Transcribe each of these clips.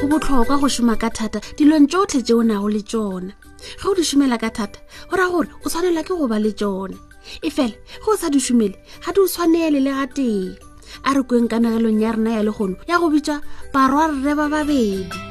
go botlhokwa go šoma ka thata dilong tsotlhe tse o nago le tsona ge o di šomela ka thata go ra gore o tshwanelwa ke go ba le tsone e fela ge o sa di šomele ga di o tshwanele le ga tee a re kweng ka nagelong ya rena ya legono ya go bitsa barwa rre ba babedi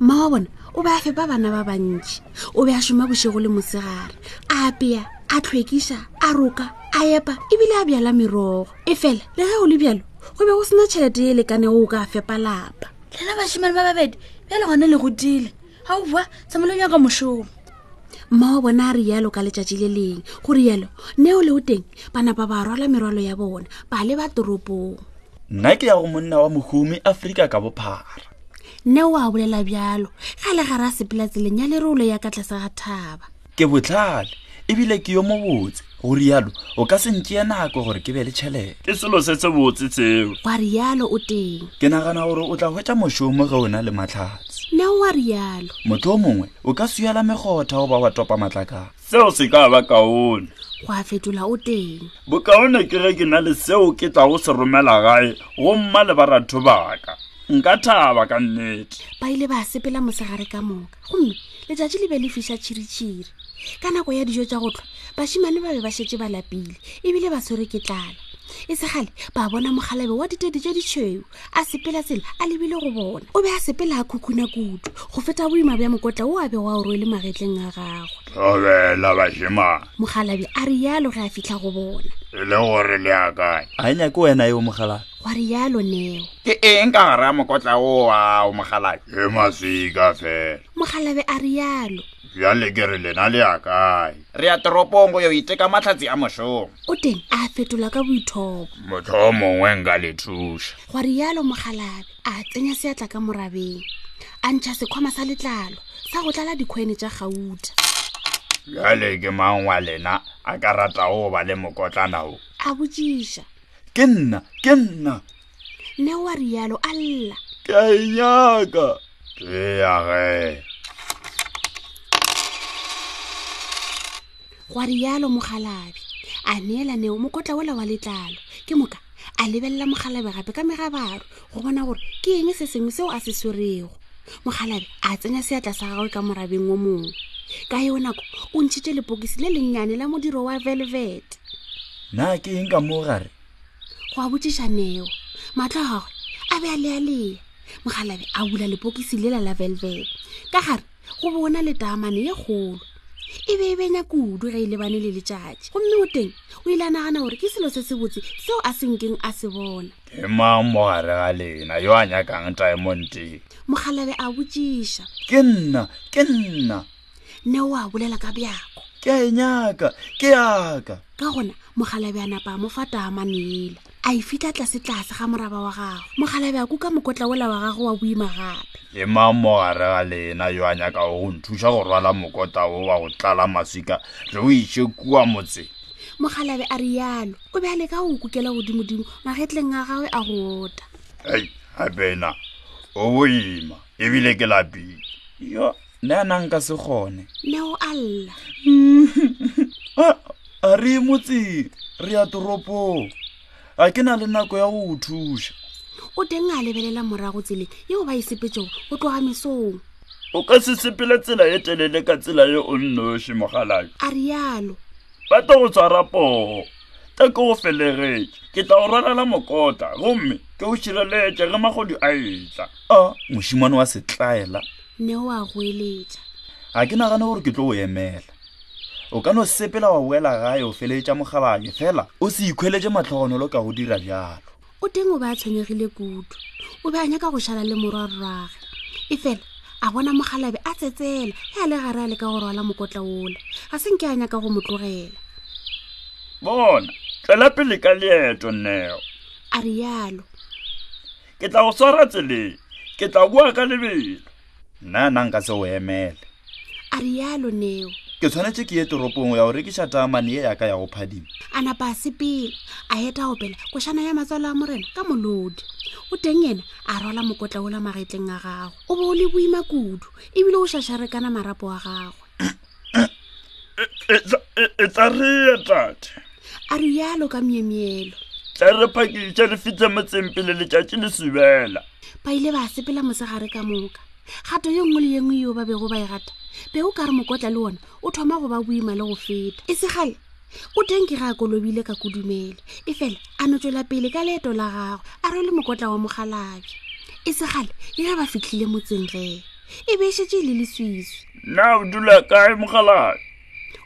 mma wa bona o be a fepa bana ba bantši o be a šoma bošego le mosegare a apea a tlhwekiša a roka a epa ebile a bjala merogo e fela le ge o le bjalo go be go sena tšhelete e lekane o ka fepa lapa lela bašimane ba babedi bjale gone le godile ga o boa samolong yaka mošomo mma wa bona a rialo ka letšatši le leng go rialo ne o le o teng ba napa ba rwala merwalo ya bona ba le ba toropong nna ke ya go monna wa mohumi afrika ka bophara nne o a bolela bjalo ga le gara sepela tseleng ya lerolo ya ka tlase ga thaba ke botlhale ebile ke yo mobotse go rialo o ka sentšea nako gore ke be le tšhelete ke selo se se botse tseo wa rialo o teng ke nagana gore o tla hwetša mošomo ge o na le matlhatsi nne wa rialo motlho o mongwe o ka suyela megotha goba wa topa matlakala seo se ka ba kaone go a fetola o teng bokaone ke ge ke na le seo ke tlago se romela gae go mma le baratho baka nka thaba ka nnete ba ile ba sepela mosegare ka moka gomme letšatši le be le fiša tšhiritšhiri ka nako ya dijo tša go tlwa bašimane ba be ba šetse ba lapile ebile ba tshwere ke tlala e segale ba bona mokgalabe wa ditedi tše ditšhweu a sepela tsela a lebile go bona o be a sepela a khukhuna kudu go feta boima bja mokotla o a be wa o rwele magetleng a gagwe tlobela bashemane mogalabi a re yalo ge a fitlha go bona e le gore le a kae a e nyake wena eo mogalabi wa re yalo neo ke eng ka gara mokotla o ao mogalabi e masika fela mogalabe a rialo bjale ke re lena le ya kae re ya toropong go yo iteka matlhatsi a mošomo o teng a fetola ka boithopo motlho mongwe nka le thuša gwa rialo mogalabe a tsenya seatla ka morabeng a ntšha sekgwama sa letlalo sa go tlala dikgwene tša gauta bjale ke mang wa lena a ka ratago go ba le mokotlana o a botšiša ke nna ke nna ne wa rialo a lla ke a e nyaka ke ya ge gwa rialo mogalabi a neela neo mokotla ola wa letlalo ke moka a lebelela mogalabi gape ka megabaro go bona gore ke eng se sengwe seo a se swerego mogalabi a tsenya seatla sa gagwe ka morabeng wo mongwe ka eo nako o ntšhitše lepokisi le lennyane la modiro wa velvet na ke eng ka mo gare go a botšiša neo matlho a gagwe a be a lealeya mogalabe a bula lepokisi lela la velvet ka gare go bona letaamane ye kgolo e be e benya kudu ge e lebane le letšatši gomme o teng o ile a nagana gore ke selo se se botse seo a senkeng a se bona ke mang mo gare ga lena yo a nyakang diamonte mogalabe a botšiša ke nna ke nna ne o a bolela ka bjako ke a e nyaka ke yaka ka gona mogalabe a napa a mo fa taamanela a e fitlha tlasetlase ga moraba wa gago mogalabe a kuka mokotla ola wa gago wa boima gape e mang mo gare ga lena yo a nyakago go nthuša go rwala mokota wo wa go tlala maswika re o iše kua motseng mogalabe a rialo o be a leka go kukela godimodimo magetleng a gagwe a go ota ei gabena o boima ebile ke lapile yo nna yana nka se kgone neo a lla ah, a re ye motseng re ya toropong ga ke na le nako ya go go thuša o teng a lebelela morago tsele yeo ba e sepetsego go tloga mesong o ka se sepele tsela e telele ka tsela ye o nnoše mogalai a rialo ba to go tshwara poo ta ke go felegetse ke tla go rwalela mokota gomme ke go šireletše ge magodi a etla a mošimane wa setlaela ne o a goeletša ga ke nagane gore ke tlo o emela o ka no sepela wa boela gae o feleletša mogalanye fela o se ikhweletse matlhogonolo ka go dira bjalo o teng o ba a tshwenyegile kudu o be a nyaka go šala le morwa rrage e fela a bona mogalabe a tsetsela ge a le gare a le ka go rwala mokotla ola ga se nke a nyaka go mo tlogela bona tswela pele ka leeto neo a rialo ke tla go swara tseleng ke tla boa ka lebelo nna na nka se o emele a rialo neo ke tshwanetse ke ye toropong ya go rekiša taamane ye yaka ya go phadima a napa a sepela a heta go pela košana ya matswalo a morena ka molodi o teng yena a rwala mokotla ola magetleng a gago o bo o le boima kudu ebile o šašarekana marapo a gagwe e tla rea tate a rialo ka myemyelo tla re phakiša re fitlhe motseng pele letšatši le subela ba ile ba sepela mosegare ka moka gato ye nngwe le ye nngwe yeo ba bego ba e gata be o ka re mokotla le ona o thoma go ba boima le go feta e segale o teng ke ga a kolobile ka kodumele e fela a no tswela pele ka leeto la gagwe a rwele mokotla wa mogalabi e segale e ge ba fitlhile motseng gee e be e šetse e le leswiswi na o dula kae mogalane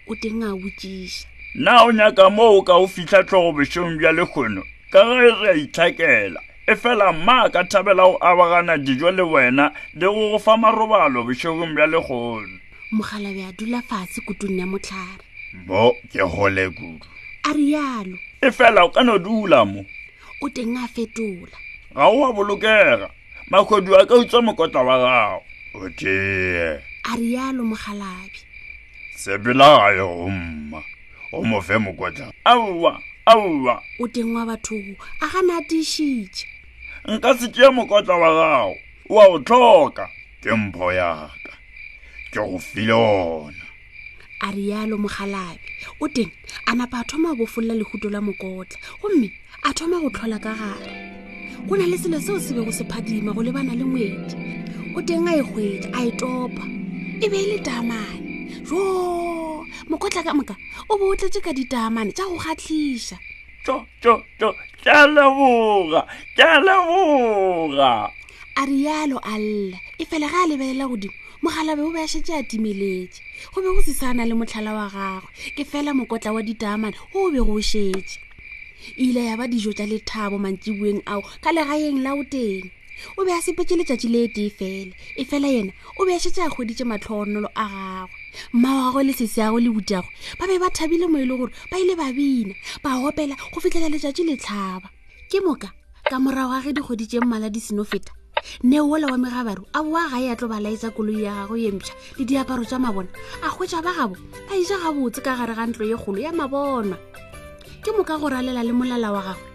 o teng a botšiša na o nyaka moo o ka o fitlha tlogo bošong bja lekgono ka ge re a itlhakela e fela mma ka thabela go abagana dijo le wena le go go fa marobalo bošegong bja lekgono mogalabe a dula fatshe kutong ya motlhare bo ke gole kudu a rialo e fela o ka no dula mo o teng a fetola ga o wa bolokega makgodi a ka utswa mokotla wa gago o tee a rialo mogalabi sepela gae gomma o mo fe mokotla aowa aowa o teng wa bathogo a gana a tišitše nka se tšea mokotla wa gago wa o tlhoka ke mpho yaka ke go file ona a rialo mogalabe o teng a napa a thoma go bofolola lehuto la mokotla gomme a thoma go tlhola ka gare go na le selo seo se bego se phadima go lebana le ngwedi o teng a e hwetša a e topa e be e le tamane jo mokotla ka moka o bo o tletse ka ditamane tša go kgatlhiša tso tšo tšo ke a leboga ke a leboga a rialo a lla e fela ga a lebelela godimo mogalabe o be a šetse a timeletse go be go se sa na le motlhala wa gagwe ke fela mokotla wa ditaamane o be go šetse e ile ya ba dijo tša lethabo mantsibueng ao ka legaeng la o teng o be a sepetse letšatši le tee fele e fela yena o be a šetse a kgweditše matlhogonolo a gagwe mmao gagwe le sese yago le butagwe ba be ba thabile mo e le gore ba ile ba bina ba opela go fitlhela letšatši le tlhaba ke moka ka morago ga ge dikgwedi tše mmala di seno feta ne ola wa megabaru a boa ga e ya tlo ba laetsa koloi ya gago ye mpšha le diaparo tša mabona a hwetša ba gabo ba ija gabotse ka gare ga ntlo ye kgolo ya mabona ke moka go ralela le molala wa gagwe